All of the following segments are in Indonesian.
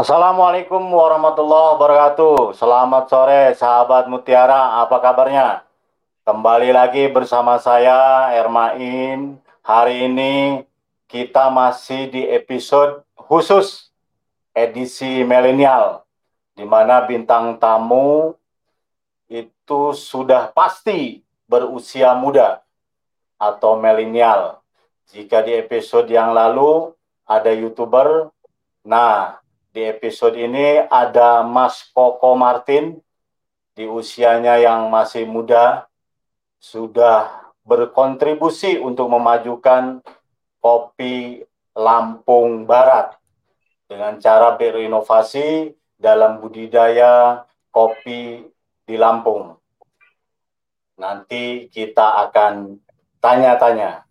Assalamualaikum warahmatullahi wabarakatuh. Selamat sore sahabat Mutiara, apa kabarnya? Kembali lagi bersama saya Ermain. Hari ini kita masih di episode khusus edisi milenial di mana bintang tamu itu sudah pasti berusia muda atau milenial. Jika di episode yang lalu ada YouTuber, nah di episode ini ada Mas Koko Martin di usianya yang masih muda sudah berkontribusi untuk memajukan kopi Lampung Barat dengan cara berinovasi dalam budidaya kopi di Lampung. Nanti kita akan tanya-tanya.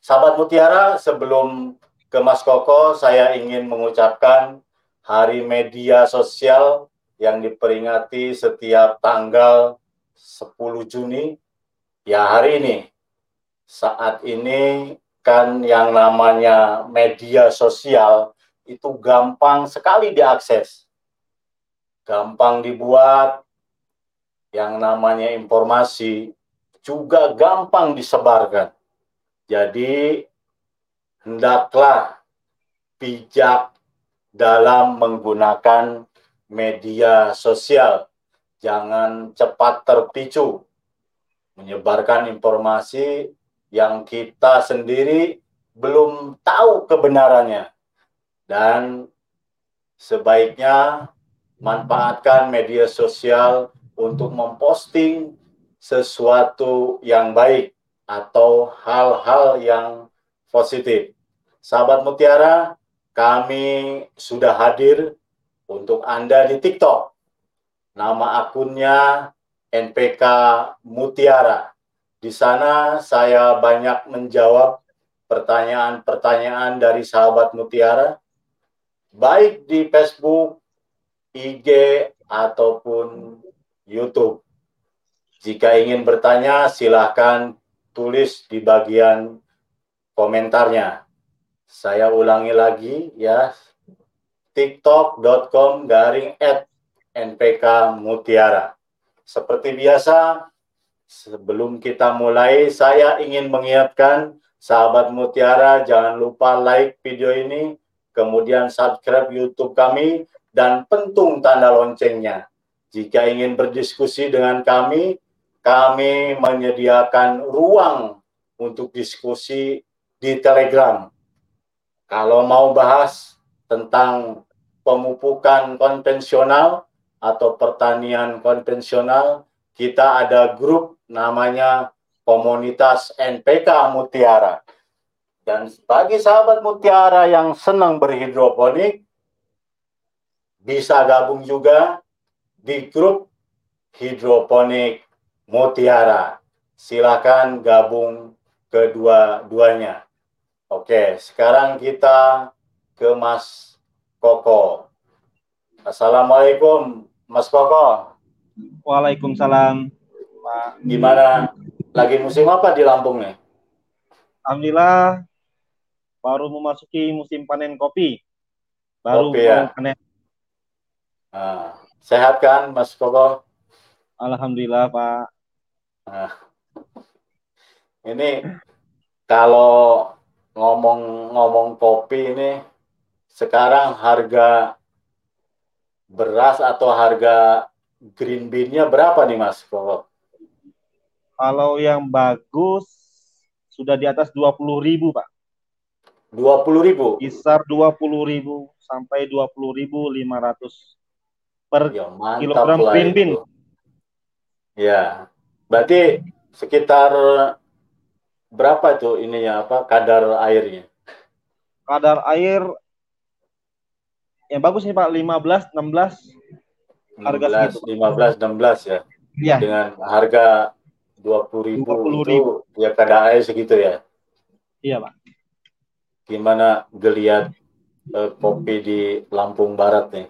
Sahabat Mutiara, sebelum ke Mas Koko, saya ingin mengucapkan Hari Media Sosial yang diperingati setiap tanggal 10 Juni. Ya hari ini, saat ini kan yang namanya media sosial itu gampang sekali diakses. Gampang dibuat, yang namanya informasi juga gampang disebarkan. Jadi hendaklah bijak dalam menggunakan media sosial. Jangan cepat terpicu menyebarkan informasi yang kita sendiri belum tahu kebenarannya. Dan sebaiknya manfaatkan media sosial untuk memposting sesuatu yang baik atau hal-hal yang positif. Sahabat Mutiara, kami sudah hadir untuk Anda di TikTok. Nama akunnya NPK Mutiara. Di sana saya banyak menjawab pertanyaan-pertanyaan dari sahabat Mutiara, baik di Facebook, IG, ataupun YouTube. Jika ingin bertanya, silahkan tulis di bagian komentarnya. Saya ulangi lagi ya, tiktok.com garing at npk mutiara. Seperti biasa, sebelum kita mulai, saya ingin mengingatkan sahabat mutiara jangan lupa like video ini, kemudian subscribe YouTube kami, dan pentung tanda loncengnya. Jika ingin berdiskusi dengan kami, kami menyediakan ruang untuk diskusi di Telegram. Kalau mau bahas tentang pemupukan konvensional atau pertanian konvensional, kita ada grup namanya Komunitas NPK Mutiara. Dan bagi sahabat Mutiara yang senang berhidroponik, bisa gabung juga di grup hidroponik Mutiara. Silakan gabung kedua-duanya. Oke, sekarang kita ke Mas Koko. Assalamualaikum, Mas Koko. Waalaikumsalam, Pak. Gimana? Lagi musim apa di Lampung nih? Alhamdulillah baru memasuki musim panen kopi. Baru Kopi, ya? panen. Nah, sehat kan, Mas Koko? Alhamdulillah, Pak. Nah, ini kalau ngomong-ngomong kopi ini sekarang harga beras atau harga green bean-nya berapa nih Mas Koko? Kalau yang bagus sudah di atas 20.000, Pak. 20.000. Kisar 20.000 sampai 20.500 per Ya, kilogram green bean. itu. Ya. Berarti sekitar berapa tuh ininya apa kadar airnya? Kadar air yang bagus nih, Pak, 15 16 Harga 16, 15, 16 ya. Iya. Dengan harga 20 ribu 20.000. itu ya kadang segitu ya. Iya, Pak. Gimana geliat eh, kopi di Lampung Barat nih?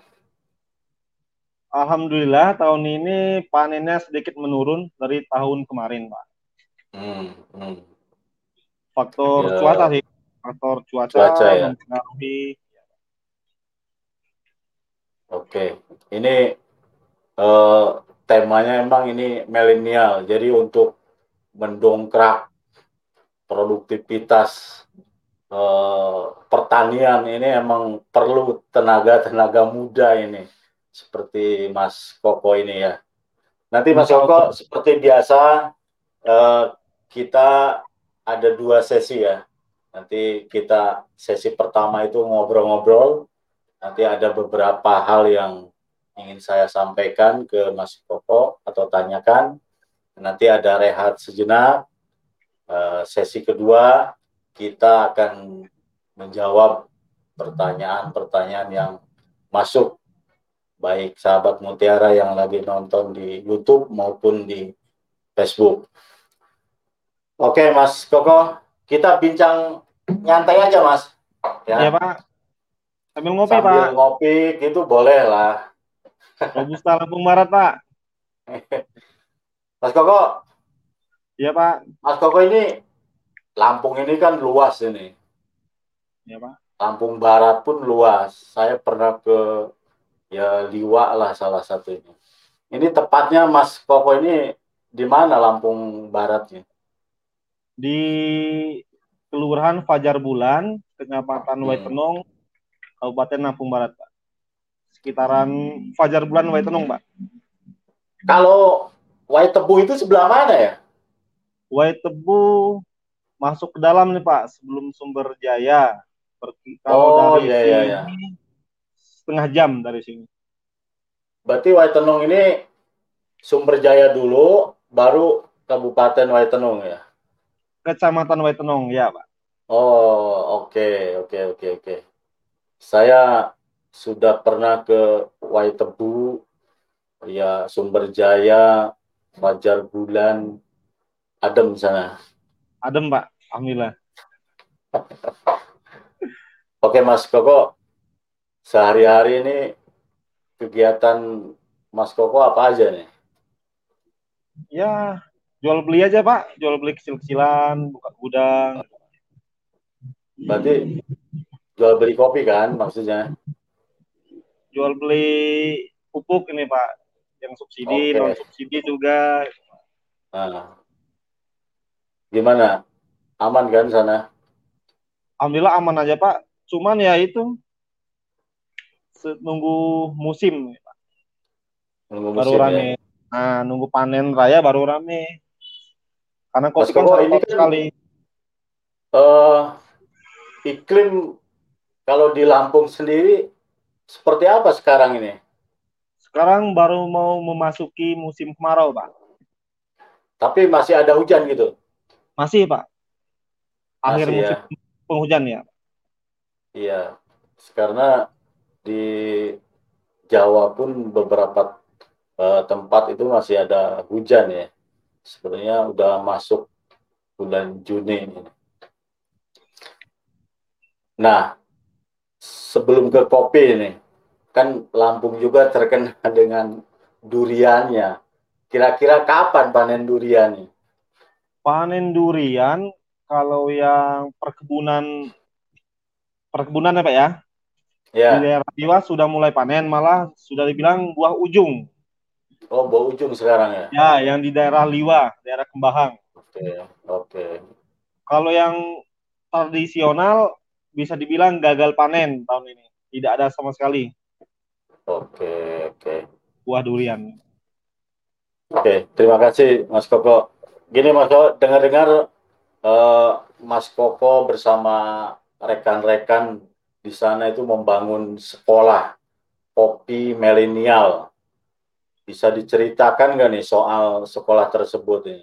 Alhamdulillah tahun ini panennya sedikit menurun dari tahun kemarin, Pak. Hmm, hmm. Faktor Ya. cuaca sih. Faktor cuaca, Cuaca, ya. mempengaruhi. Oke, ini eh, temanya emang ini milenial, jadi untuk mendongkrak produktivitas eh, pertanian ini emang perlu tenaga-tenaga muda ini, seperti Mas Koko ini ya. Nanti Mas Koko seperti biasa eh, kita ada dua sesi ya. Nanti kita sesi pertama itu ngobrol-ngobrol, nanti ada beberapa hal yang ingin saya sampaikan ke Mas Koko atau tanyakan. Nanti ada rehat sejenak. Eh, sesi kedua kita akan menjawab pertanyaan-pertanyaan yang masuk baik sahabat Mutiara yang lagi nonton di YouTube maupun di Facebook. Oke, Mas Koko, kita bincang nyantai aja, Mas. Iya, Pak. Sambil ngopi, Sambil Pak. ngopi gitu boleh lah. Robusta Lampung Barat, Pak. Mas Koko, Iya, Pak. Mas Koko ini Lampung ini kan luas ini. Iya, Pak. Lampung Barat pun luas. Saya pernah ke ya Liwa lah salah satunya. Ini tepatnya Mas Koko ini di mana Lampung Baratnya? Di Kelurahan Fajar Bulan, Kecamatan Hmm. Waitenong, Kabupaten Lampung Barat, Pak. Sekitaran Fajar Bulan Waitenong, Pak. Kalau Waitebu itu sebelah mana ya? Waitebu masuk ke dalam nih, Pak, sebelum Sumber Jaya. Pergi kalau Oh, dari iya, iya, iya. setengah jam dari sini. Berarti Waitenong ini Sumber Jaya dulu, baru Kabupaten Waitenong ya? Kecamatan Waitenong, ya, Pak. Oh, oke, oke, oke, oke. Saya sudah pernah ke Waitebu, ya Sumber Jaya, Fajar Bulan, adem sana. Adem, Pak. Alhamdulillah. Oke, Mas Koko, sehari-hari ini kegiatan Mas Koko apa aja nih? Ya, jual beli aja, Pak. Jual beli kecil-kecilan, buka gudang. Berarti jual beli kopi kan maksudnya? Jual beli pupuk ini, Pak. Yang subsidi, Oke. non subsidi juga. Nah, gimana? Aman kan sana? Alhamdulillah aman aja, Pak. Cuman ya itu nunggu musim Pak. Nunggu baru musim ya? rame. Nah, nunggu panen raya baru rame. Karena kopi kan ini kan- sekali. Eh, iklim kalau di Lampung sendiri seperti apa sekarang ini? Sekarang baru mau memasuki musim kemarau, Pak. Tapi masih ada hujan gitu? Masih, Pak. Akhir Masih ya? musim penghujan ya. Iya, karena di Jawa pun beberapa eh, tempat itu masih ada hujan ya. Sebenarnya udah masuk bulan Juni ini. Nah, sebelum ke kopi ini, kan Lampung juga terkenal dengan duriannya. Kira-kira kapan panen duriannya? Panen durian kalau yang perkebunan perkebunan ya, Pak ya. Di Ya, daerah Jawa sudah mulai panen, malah sudah dibilang buah ujung. Oh bau ujung sekarang ya. Ya, yang di daerah Liwa, daerah Kembahang. Oke, oke. Kalau yang tradisional bisa dibilang gagal panen tahun ini. Tidak ada sama sekali Oke, oke. buah durian. Oke, terima kasih Mas Koko. Gini Mas Koko, dengar-dengar eh, Mas Koko bersama rekan-rekan di sana itu membangun sekolah kopi milenial. Bisa diceritakan nggak nih soal sekolah tersebut ini?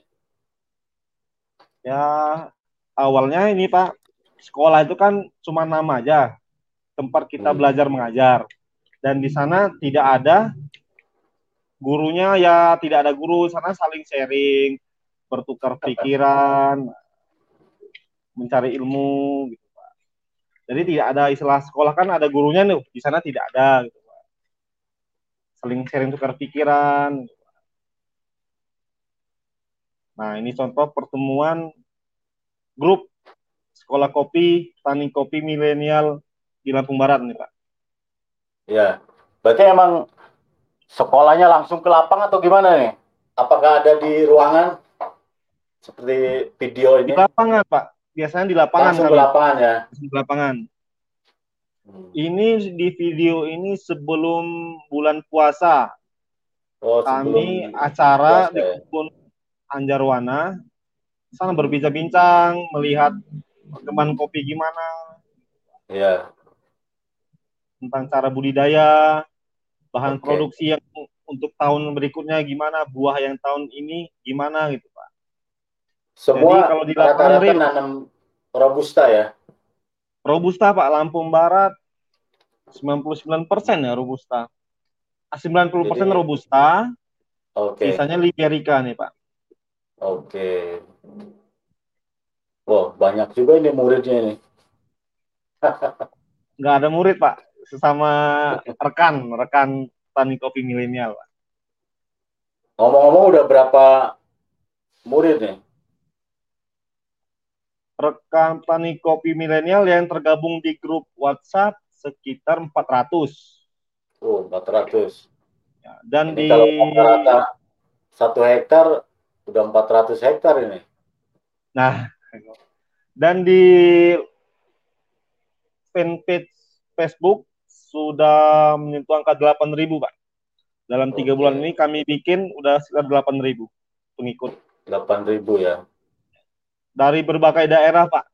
Ya, awalnya ini Pak, sekolah itu kan cuma nama aja, tempat kita Hmm. belajar mengajar. Dan di sana tidak ada gurunya ya tidak ada guru sana saling sharing, bertukar pikiran, mencari ilmu gitu Pak. Jadi tidak ada istilah sekolah kan ada gurunya nih, di sana tidak ada gitu Pak. Saling sharing tukar pikiran. Nah, ini contoh pertemuan grup sekolah kopi, tani kopi milenial di Lampung Barat nih Pak. Ya, berarti emang sekolahnya langsung ke lapang atau gimana nih? Apakah ada di ruangan seperti video Di ini? lapangan Pak, biasanya di lapangan Langsung ke kami. lapangan ya. Di lapangan. Hmm. Ini di video ini sebelum bulan puasa Oh, kami sebelum acara puasa di ya. kebun Anjarwana sana berbincang-bincang melihat perkembangan kopi gimana Ya, tentang cara budidaya bahan Oke. produksi yang untuk tahun berikutnya gimana buah yang tahun ini gimana gitu pak semua kalau di lapangan nanam robusta ya. Robusta pak Lampung Barat 99% ya robusta Ah, 90% Jadi- robusta Oke, sisanya liberica nih pak oke. Wow, banyak juga ini muridnya ini. nggak ada murid pak sesama rekan rekan tani kopi milenial pak Ngomong-ngomong udah berapa murid nih? Rekan tani kopi milenial yang tergabung di grup WhatsApp sekitar 400 Oh, 400. Ya, dan Ini di kalau rata-rata satu hektar udah 400 hektar ini. nah dan di fanpage Facebook sudah menyentuh angka 8.000 pak dalam tiga bulan ini kami bikin udah sekitar 8.000 pengikut 8.000 ya. Dari berbagai daerah pak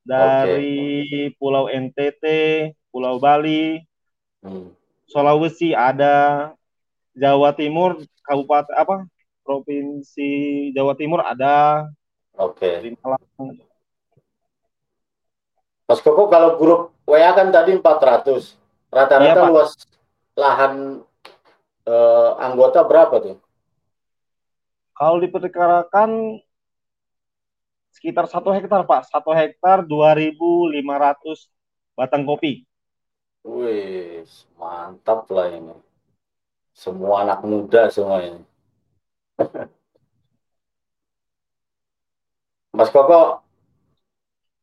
dari Pulau NTT Pulau Bali Hmm. Sulawesi ada, Jawa Timur, Kabupaten apa? Provinsi Jawa Timur ada, Oke. di Malang. Mas Koko kalau grup WA kan tadi 400. Rata-rata Iya, Pak. luas lahan eh, anggota berapa tuh? Kalau diperkirakan sekitar satu hektar Pak, satu hektar 2.500 batang kopi. Wih, mantap lah ini. Semua anak muda semua ini. Mas Koko,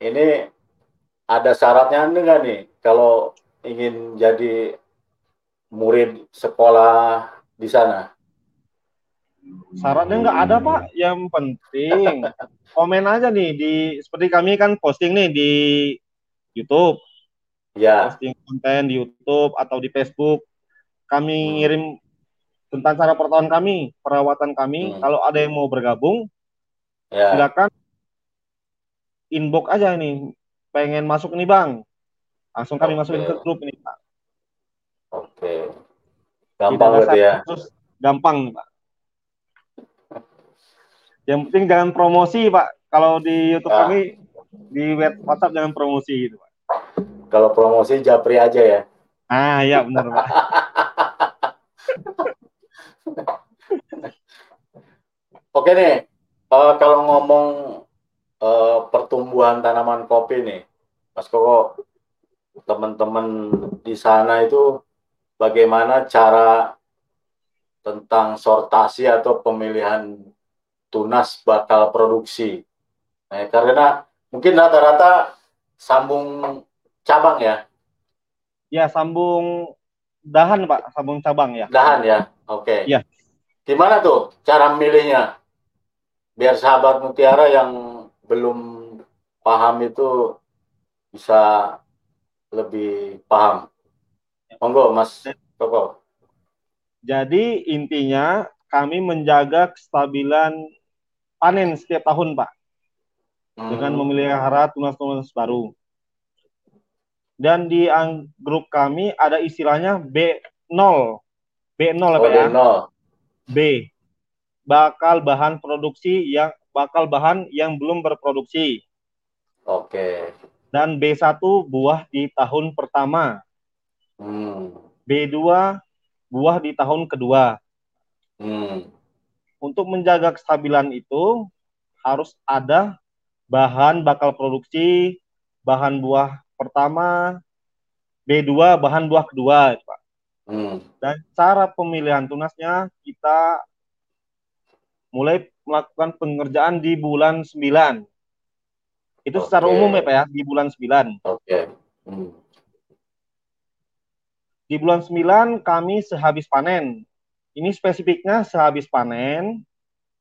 ini ada syaratnya enggak nih kalau ingin jadi murid sekolah di sana? Syaratnya nggak ada Pak, yang penting komen aja nih di seperti kami kan posting nih di YouTube, Ya, posting konten di YouTube atau di Facebook. Kami Hmm. ngirim tentang cara pertanian kami, perawatan kami. Hmm. Kalau ada yang mau bergabung, ya. silakan inbox aja ini. Pengen masuk nih bang, langsung kami Oke. masukin ke grup ini pak. Oke. Tidak Gampang berarti ya. khusus, gampang nih pak. Yang penting jangan promosi pak. Kalau di YouTube Ah. kami di web WhatsApp jangan promosi gitu pak. Kalau promosi Japri aja ya. Ah ya benar pak. Oke nih, eh, kalau ngomong eh, pertumbuhan tanaman kopi nih, Mas Koko, teman-teman di sana itu bagaimana cara tentang sortasi atau pemilihan tunas bakal produksi? Nah, karena mungkin rata-rata sambung cabang ya, Ya sambung dahan pak, sambung cabang ya. dahan ya. Oke. Iya. Gimana tuh cara milihnya? Biar sahabat Mutiara yang belum paham itu bisa lebih paham. Monggo Mas Koko. Jadi intinya kami menjaga kestabilan panen setiap tahun pak. Hmm, dengan memelihara tunas-tunas baru. Dan di grup kami ada istilahnya B0. B0 oh, apa ya? nol. B. Bakal bahan produksi yang bakal bahan yang belum berproduksi. Oke. Dan B1 buah di tahun pertama. Hmm. B2 buah di tahun kedua. Hmm. Untuk menjaga kestabilan itu harus ada bahan bakal produksi, bahan buah pertama, B2 bahan buah kedua, Pak. Hmm. Dan cara pemilihan tunasnya kita mulai melakukan pengerjaan di bulan 9. Itu secara Oke. umum ya Pak ya, di bulan 9. Oke. Hmm. Di bulan 9 kami sehabis panen. Ini spesifiknya sehabis panen,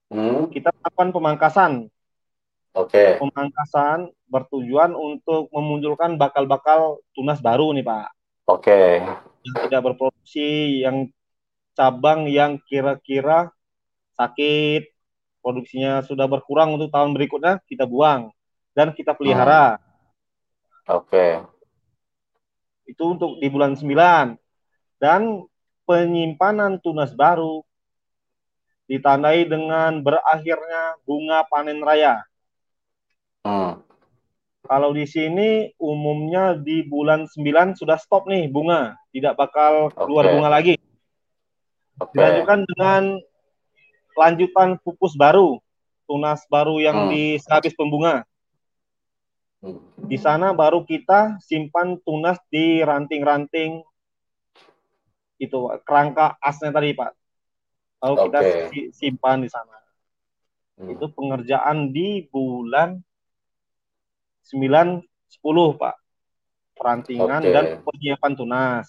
Hmm. kita lakukan pemangkasan. Oke. Pemangkasan bertujuan untuk memunculkan bakal-bakal tunas baru nih Pak. Oke. Yang tidak berproduksi, yang cabang yang kira-kira sakit, produksinya sudah berkurang untuk tahun berikutnya, kita buang. Dan kita pelihara. Oke. Itu untuk di bulan 9. Dan penyimpanan tunas baru ditandai dengan berakhirnya bunga panen raya. Hmm. Kalau di sini umumnya di bulan 9 sudah stop nih bunga, tidak bakal keluar Oke. bunga lagi. Oke. Dilanjutkan dengan lanjutan pupus baru, tunas baru yang Hmm. di sehabis pembunga. Di sana baru kita simpan tunas di ranting-ranting itu kerangka asnya tadi Pak. Lalu kita Oke. si- simpan di sana. Hmm. Itu pengerjaan di bulan 9 10 Pak. Perantingan Oke. dan penyiapan tunas.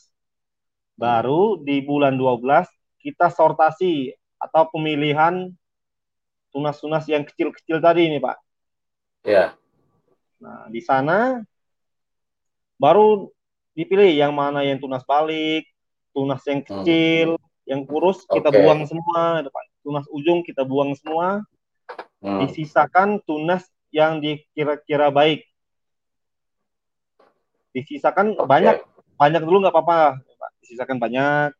Baru di bulan 12 kita sortasi atau pemilihan tunas-tunas yang kecil-kecil tadi ini Pak. Ya. Nah, di sana baru dipilih yang mana yang tunas balik, tunas yang kecil, yang kurus kita buang semua. Tunas ujung kita buang semua, Hmm. disisakan tunas yang dikira-kira baik. Disisakan Oke. banyak, banyak dulu nggak apa-apa. Disisakan banyak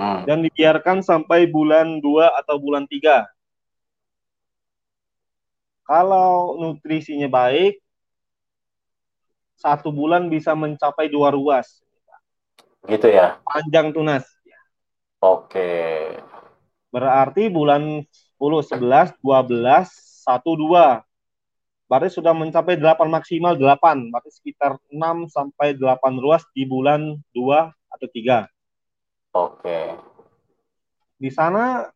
Hmm. dan dibiarkan sampai bulan 2 atau bulan 3. Kalau nutrisinya baik, satu bulan bisa mencapai dua ruas Gitu ya. panjang tunas. Oke. Berarti bulan 10, 11, 12, 1, 2. Berarti sudah mencapai 8 maksimal 8. Berarti sekitar 6 sampai 8 ruas di bulan 2 atau 3. Oke. Di sana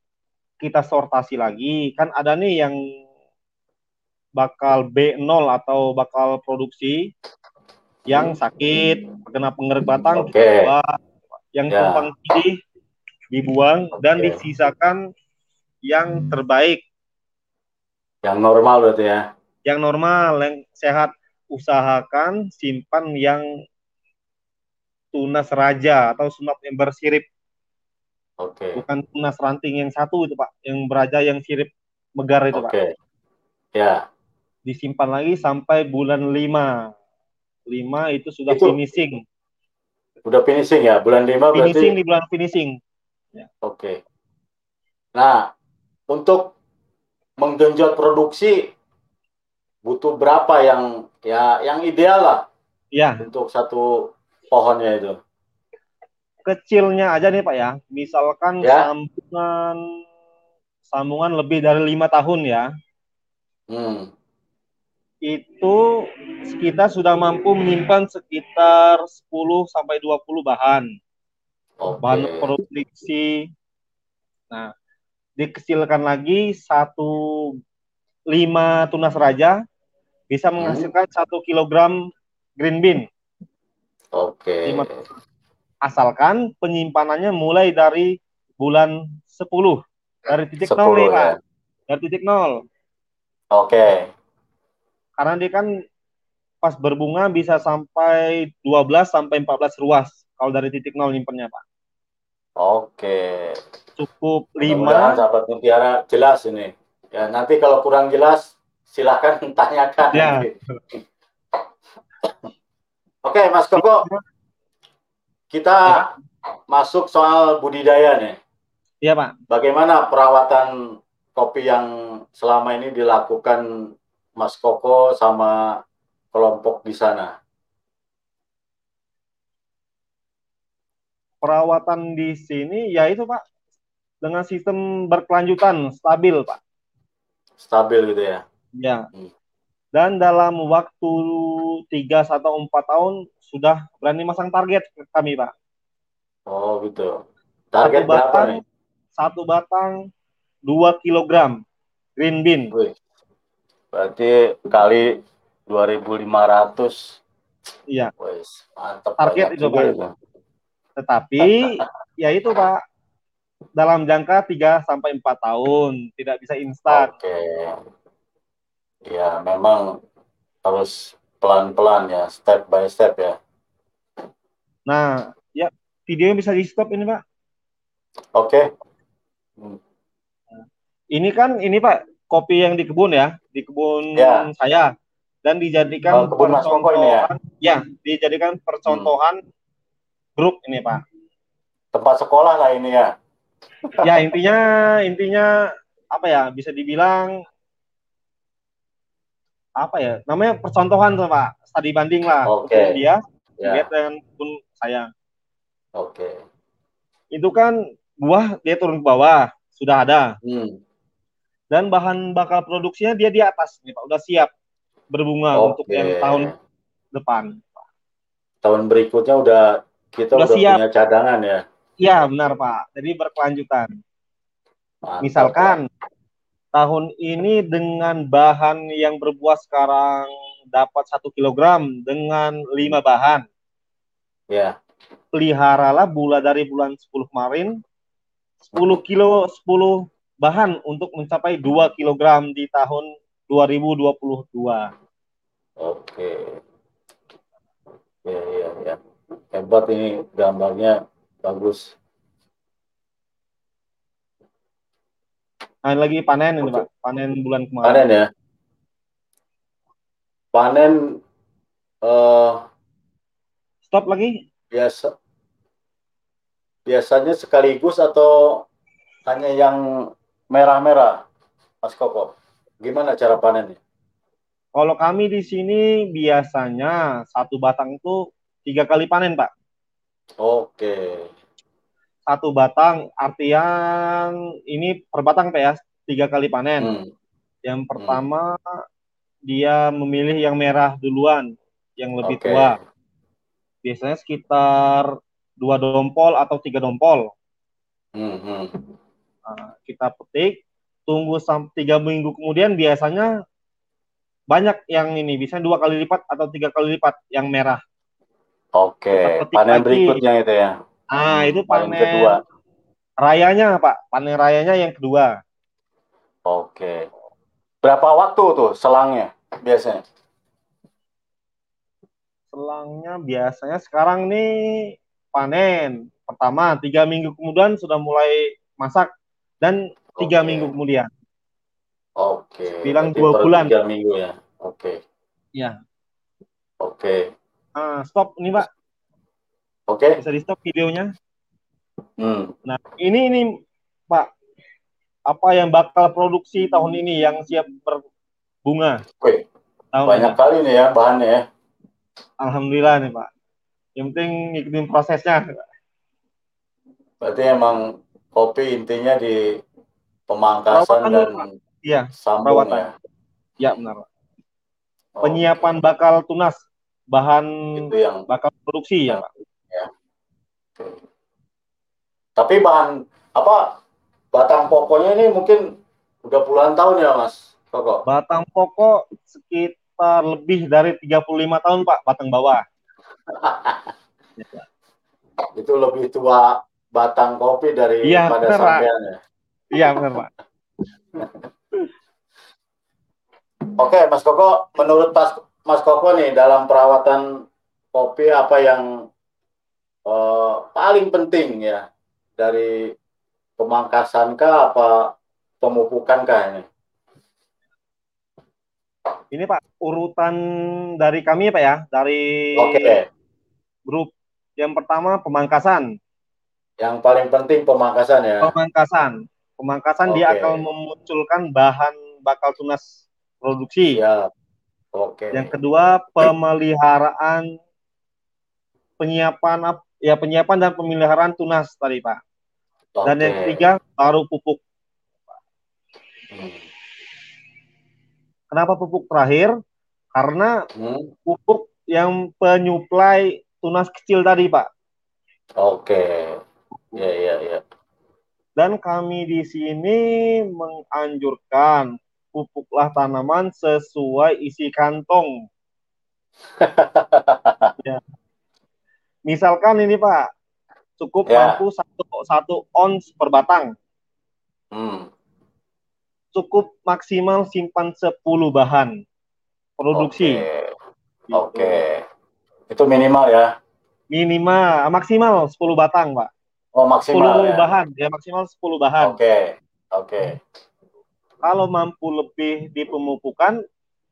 kita sortasi lagi. Kan ada nih yang bakal B0 atau bakal produksi yang sakit, kena pengerek batang, buang. yang Ya. tumpang tindih dibuang dan Oke. disisakan yang terbaik, Yang normal berarti ya. yang normal, yang sehat. Usahakan simpan yang tunas raja atau sunat yang bersirip, Oke. bukan tunas ranting yang satu itu Pak, yang beraja yang sirip megar itu Pak. Oke. Ya. Disimpan lagi sampai bulan 5. 5 itu sudah Itu finishing. Udah finishing ya. Bulan 5 berarti. Finishing di bulan finishing. Oke. Nah, untuk menggenjot produksi butuh berapa yang ya yang ideal lah Ya, untuk satu pohonnya itu. kecilnya aja nih Pak ya. Misalkan Ya. sambungan sambungan lebih dari lima tahun ya, Hmm. Itu kita sudah mampu menyimpan sekitar 10 sampai 20 bahan. Oke. Bahan produksi. Nah, dikecilkan lagi satu lima tunas raja bisa Hmm. menghasilkan satu kilogram green bean. Oke. Lima. Asalkan penyimpanannya mulai dari bulan 10 dari titik nol 10 nih ya. Pak. Dari titik nol. Oke. Karena dia kan pas berbunga bisa sampai 12 sampai 14 ruas kalau dari titik nol nyimpennya Pak. Oke. Cukup Mudah-mudahan 5 sahabat mutiara jelas ini. Ya, nanti kalau kurang jelas silahkan tanyakan. Ya. Oke, Mas Koko. Kita masuk soal budidaya nih. Iya Pak. Bagaimana perawatan kopi yang selama ini dilakukan Mas Koko sama kelompok di sana? Perawatan di sini ya itu Pak dengan sistem berkelanjutan stabil Pak. Stabil gitu ya. Ya. Hmm. Dan dalam waktu 3 atau 4 tahun sudah berani masang target kami Pak. Oh gitu. Target Satu berapa batang, nih? Satu batang 2 kilogram green bean. Wih. Berarti kali 2500. Iya. Wes, mantap Target itu, Pak. itu. Tetapi ya itu Pak dalam jangka 3 sampai 4 tahun, tidak bisa instan. Oke. Ya, memang harus pelan-pelan ya, step by step ya. Nah, ya videonya bisa di stop ini Pak. Oke. Ini kan ini Pak kopi yang di kebun ya, di kebun Ya. saya dan dijadikan Oh, kebun Mas ini ya? ya, dijadikan percontohan grup ini Pak. Tempat sekolah lah ini ya. Ya intinya intinya apa ya bisa dibilang apa ya namanya percontohan tuh Pak studi banding lah Oke. untuk dia Ya. dengan pun saya Oke. itu kan buah dia turun ke bawah sudah ada Hmm. Dan bahan bakal produksinya dia di atas nih Pak udah siap berbunga Oke. untuk yang tahun depan Tahun berikutnya udah kita Udah udah, siap. punya cadangan ya. iya benar Pak jadi berkelanjutan Mantap, misalkan tahun ini dengan bahan yang berbuah sekarang dapat satu kilogram dengan lima bahan Ya. peliharalah bula dari bulan 10 kemarin 10 kilo 10 bahan untuk mencapai 2 kilogram di tahun 2022 Oke. Ya, ya, ya. Hebat ini gambarnya bagus. nah ini lagi panen ini Pak panen bulan kemarin Panen ya. Panen eh stop lagi biasa biasanya sekaligus atau hanya yang merah-merah, Mas Koko? Gimana cara panennya? kalau kami di sini biasanya satu batang itu tiga kali panen Pak Oke. satu batang artian ini per batang Pak ya tiga kali panen Hmm. yang pertama dia memilih yang merah duluan yang lebih Oke. tua biasanya sekitar dua dompol atau tiga dompol Hmm, hmm. Nah, kita petik tunggu sampai tiga minggu kemudian biasanya banyak yang ini bisa dua kali lipat atau tiga kali lipat yang merah Oke. Panen lagi. berikutnya itu ya. ah itu Panen panen kedua. rayanya pak panen rayanya yang kedua Oke. Berapa waktu tuh selangnya biasanya? selangnya biasanya sekarang nih panen pertama tiga minggu kemudian sudah mulai masak dan tiga Oke. minggu kemudian Oke. Bilang berarti dua bulan. Tiga minggu ya. Oke. ya Oke. ah, stop ini pak Oke. bisa di stop videonya Hmm. nah ini ini pak apa yang bakal produksi tahun ini yang siap berbunga Wih, tahun banyak ini kali nih ya bahannya ya. alhamdulillah nih pak yang penting ngikutin prosesnya Berarti emang kopi intinya di pemangkasan Perawatan dan iya sambung perawatan. ya. ya benar. Oh, penyiapan bakal tunas bahan itu yang bakal produksi ya pak Oke. Tapi bahan apa batang pokoknya ini mungkin udah puluhan tahun ya Mas Koko. batang pokok sekitar lebih dari 35 tahun pak batang bawah Itu lebih tua batang kopi dari Iya, pada sampean ya. iya benar pak Oke Mas Koko, menurut Mas, Mas Koko nih dalam perawatan kopi apa yang eh, paling penting ya dari pemangkasan kah apa pemupukan kah ini? ini pak urutan dari kami pak ya dari Oke, grup yang pertama pemangkasan yang paling penting pemangkasan ya. pemangkasan pemangkasan dia Oke. akan memunculkan bahan bakal tunas produksi Siap. Oke. yang kedua pemeliharaan penyiapan ap- ya penyiapan dan pemeliharaan tunas tadi pak Dan yang ketiga baru pupuk. Hmm. Kenapa pupuk terakhir? Karena Hmm. pupuk yang penyuplai tunas kecil tadi, Pak. Oke. Ya, ya, ya. Dan kami di sini menganjurkan pupuklah tanaman sesuai isi kantong. Ya. Misalkan ini Pak, cukup Ya. mampu satu, satu ons per batang. Hmm. Cukup maksimal simpan 10 bahan produksi. Oke. Gitu. Oke. Itu minimal ya. Minimal, maksimal 10 batang Pak. Oh, 10 maksimal ya. bahan, ya maksimal 10 bahan. Oke. Oke. Kalau mampu lebih di pemupukan,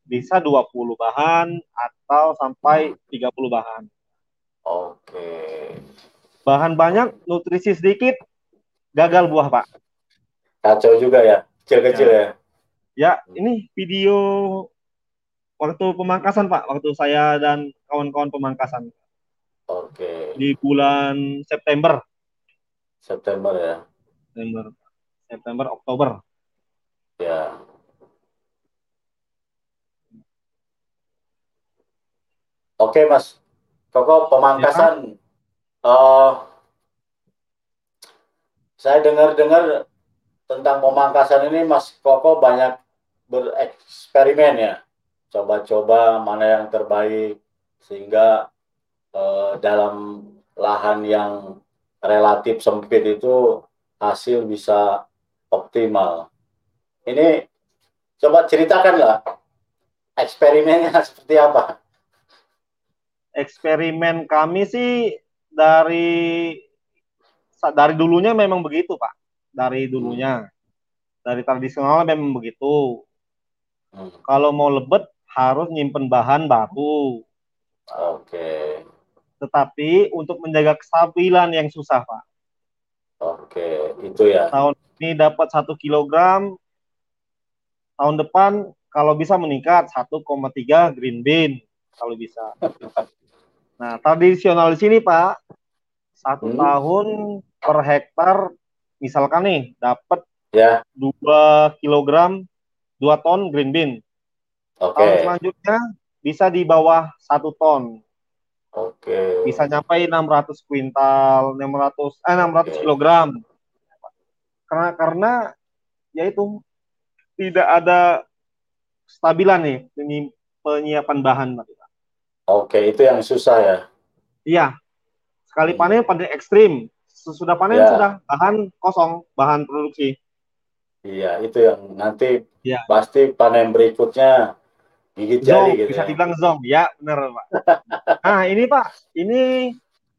bisa 20 bahan atau sampai 30 bahan. Oke. Bahan banyak, nutrisi sedikit, gagal buah, Pak. Kacau juga ya. Kecil-kecil ya. Ya, ini video waktu pemangkasan, Pak. Waktu saya dan kawan-kawan pemangkasan Oke. di bulan September. September ya. September, September, Oktober. Ya. Oke, Mas. Koko pemangkasan. eh, saya dengar-dengar tentang pemangkasan ini, Mas Koko banyak bereksperimen ya. Coba-coba mana yang terbaik sehingga eh, dalam lahan yang relatif sempit itu hasil bisa optimal. Ini coba ceritakanlah eksperimennya seperti apa. Eksperimen kami sih dari dari dulunya memang begitu, Pak. Dari dulunya. Dari tradisional memang begitu. Hmm, Kalau mau lebet harus nyimpen bahan baru. Oke, Tetapi untuk menjaga kestabilan yang susah, Pak. oke, itu ya. Tahun ini dapat satu kilogram, tahun depan kalau bisa meningkat 1,3 green bean kalau bisa. Nah, tradisional di sini, Pak, satu Hmm. tahun per hektar, misalkan nih, dapat Ya, 2 kilogram, 2 ton green bean. oke, Tahun selanjutnya bisa di bawah satu ton. Oke. bisa nyampe 600 kuintal, 600 eh 600 Oke. kilogram. Karena karena yaitu tidak ada stabilan nih penyi- penyiapan bahan. Pak. Oke, itu yang susah ya. Iya. Sekali Hmm. panen panen ekstrim. Sesudah panen Ya. sudah bahan kosong, bahan produksi. Iya, itu yang nanti Iya. pasti panen berikutnya gigit jari Zong, gitu bisa ya. dibilang zong. Ya, benar, Pak. nah, ini Pak, ini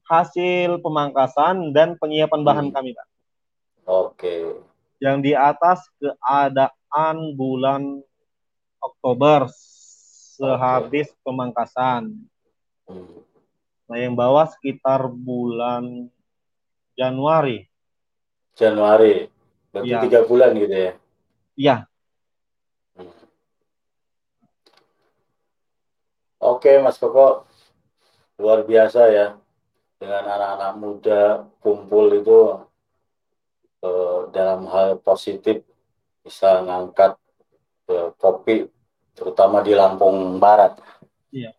hasil pemangkasan dan penyiapan bahan Hmm. kami, Pak. Oke, yang di atas keadaan bulan Oktober sehabis pemangkasan. Hmm, Nah, yang bawah sekitar bulan Januari. Januari, berarti Iya. tiga bulan gitu ya. Iya, Oke, Mas Koko, luar biasa ya dengan anak-anak muda kumpul itu eh, dalam hal positif bisa ngangkat eh, kopi, terutama di Lampung Barat. Iya.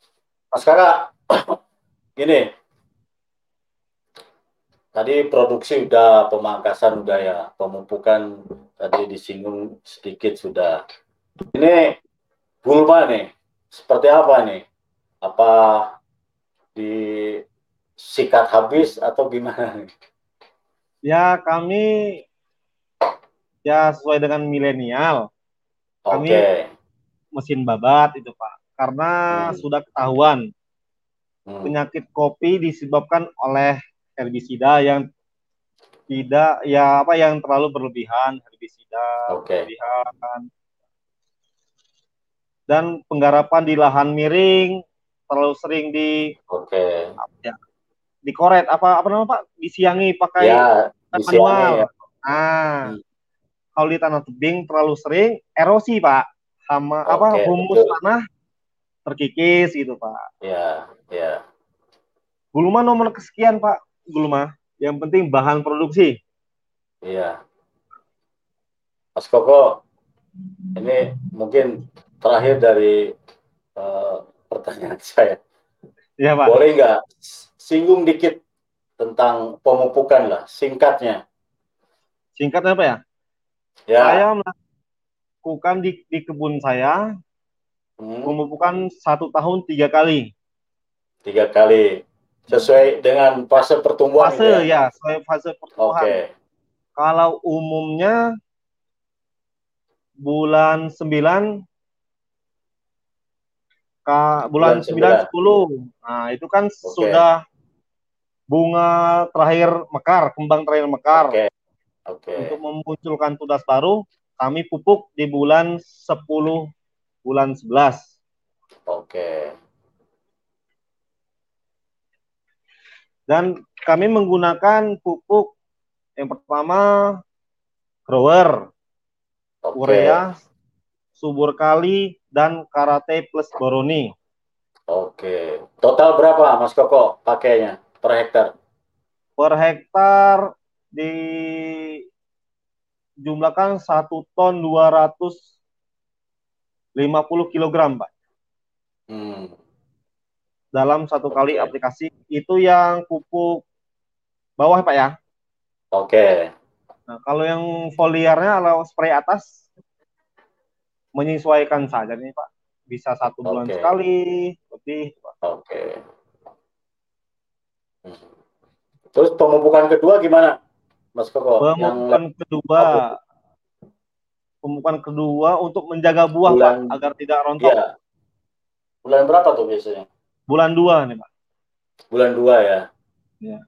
Mas Kakak, gini, tadi produksi udah, pemangkasan udah ya, pemupukan tadi disinggung sedikit sudah. Ini Bulma nih, seperti apa nih? Apa disikat habis atau gimana? Ya kami ya sesuai dengan milenial. Kami- mesin babat itu Pak. Karena Hmm. sudah ketahuan Hmm, penyakit kopi disebabkan oleh herbisida yang tidak ya apa yang terlalu berlebihan herbisida oke, berlebihan. Dan penggarapan di lahan miring terlalu sering di oke. dikoret apa apa namanya Pak disiangi pakai Ya, manual. ya. Nah, Hmm. kalau di tanah tebing terlalu sering erosi Pak, sama apa Oke, humus betul. tanah terkikis gitu Pak. Ya, ya. Gulma nomor kesekian Pak, Gulma. Yang penting bahan produksi. Iya. Mas Koko, ini mungkin terakhir dari uh, pertanyaan saya. Iya, Pak. Boleh nggak singgung dikit tentang pemupukan lah, singkatnya. Singkatnya apa ya? Ya. Saya melakukan di, di kebun saya Hmm, pemupukan satu tahun tiga kali. tiga kali. Sesuai dengan fase pertumbuhan. Fase gitu ya, sesuai fase Oke. pertumbuhan. Kalau umumnya bulan 9 ka, bulan Bulan 9 10. Nah, itu kan sudah bunga terakhir mekar, kembang terakhir mekar. Oke. Oke. Untuk memunculkan tunas baru, kami pupuk di bulan 10 bulan 11. Oke. Dan kami menggunakan pupuk yang pertama grower, Oke. urea, subur kali, dan karate plus boroni. Oke. Total berapa Mas Koko pakainya per hektar? Per hektar di jumlahkan 1 ton 250 kg, Pak. Hmm. Dalam satu kali Oke. aplikasi. Itu yang pupuk bawah, Pak ya. Oke. Nah, kalau yang foliarnya kalau spray atas menyesuaikan saja nih Pak. Bisa satu bulan sekali, lebih. Pak. Oke. Hmm. Terus pemupukan kedua gimana, Mas Koko? Pemupukan kedua, pemupukan kedua untuk menjaga buah Bulan- Pak, agar tidak rontok. Iya. Bulan berapa tuh biasanya? Bulan dua nih Pak. Bulan dua ya. Iya.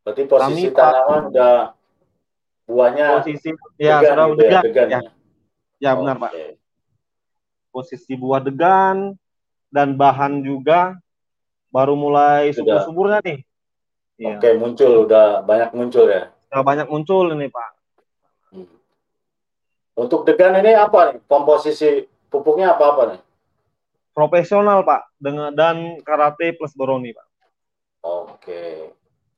Berarti posisi Kami, Pak- tanaman udah buahnya Posisi ya sudah gitu ya, degan. degan Ya, ya. ya benar Pak. Posisi buah degan dan bahan juga baru mulai subur-suburnya nih. Iya. Oke, muncul udah banyak muncul ya. Sudah banyak muncul ini Pak. Hmm. Untuk degan ini apa nih? Komposisi pupuknya apa-apa nih? Profesional Pak dengan dan karate plus boroni Pak. Oke.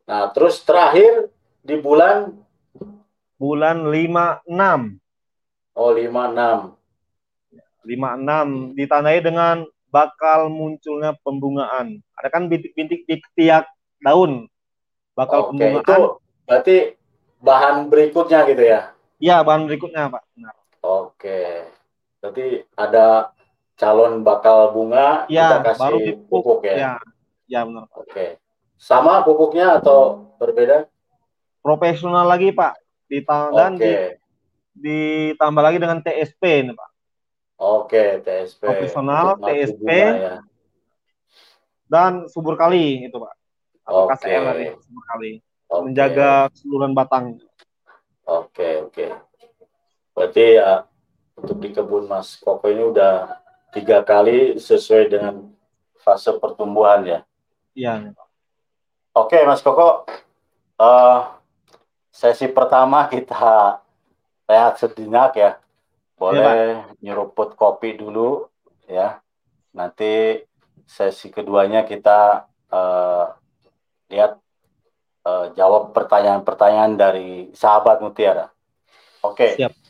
Nah, terus terakhir di bulan bulan 56 oh 56. 56 ditandai dengan bakal munculnya pembungaan ada kan bintik-bintik di tiap daun bakal Oke, pembungaan itu berarti bahan berikutnya gitu ya. ya bahan berikutnya pak Benar. Oke. Berarti ada calon bakal bunga ya kita kasih baru pupuk, dipupuk ya. ya ya benar Pak. Oke. Sama pupuknya atau berbeda? profesional lagi pak ditambah di- ditambah lagi dengan TSP nih pak Oke, TSP. Profesional, Untuk TSP. bunga ya. dan subur kali itu pak atau Oke. KCL tadi, subur kali Oke. menjaga keseluruhan batang Oke, oke. Berarti ya untuk di kebun Mas Koko ini udah tiga kali sesuai dengan fase pertumbuhan ya. iya. Oke, Mas Koko. eh, sesi pertama kita rehat sejenak ya. Boleh nyeruput kopi dulu ya. Nanti sesi keduanya kita eh, lihat eh, jawab pertanyaan-pertanyaan dari sahabat Mutiara. Oke. Siap.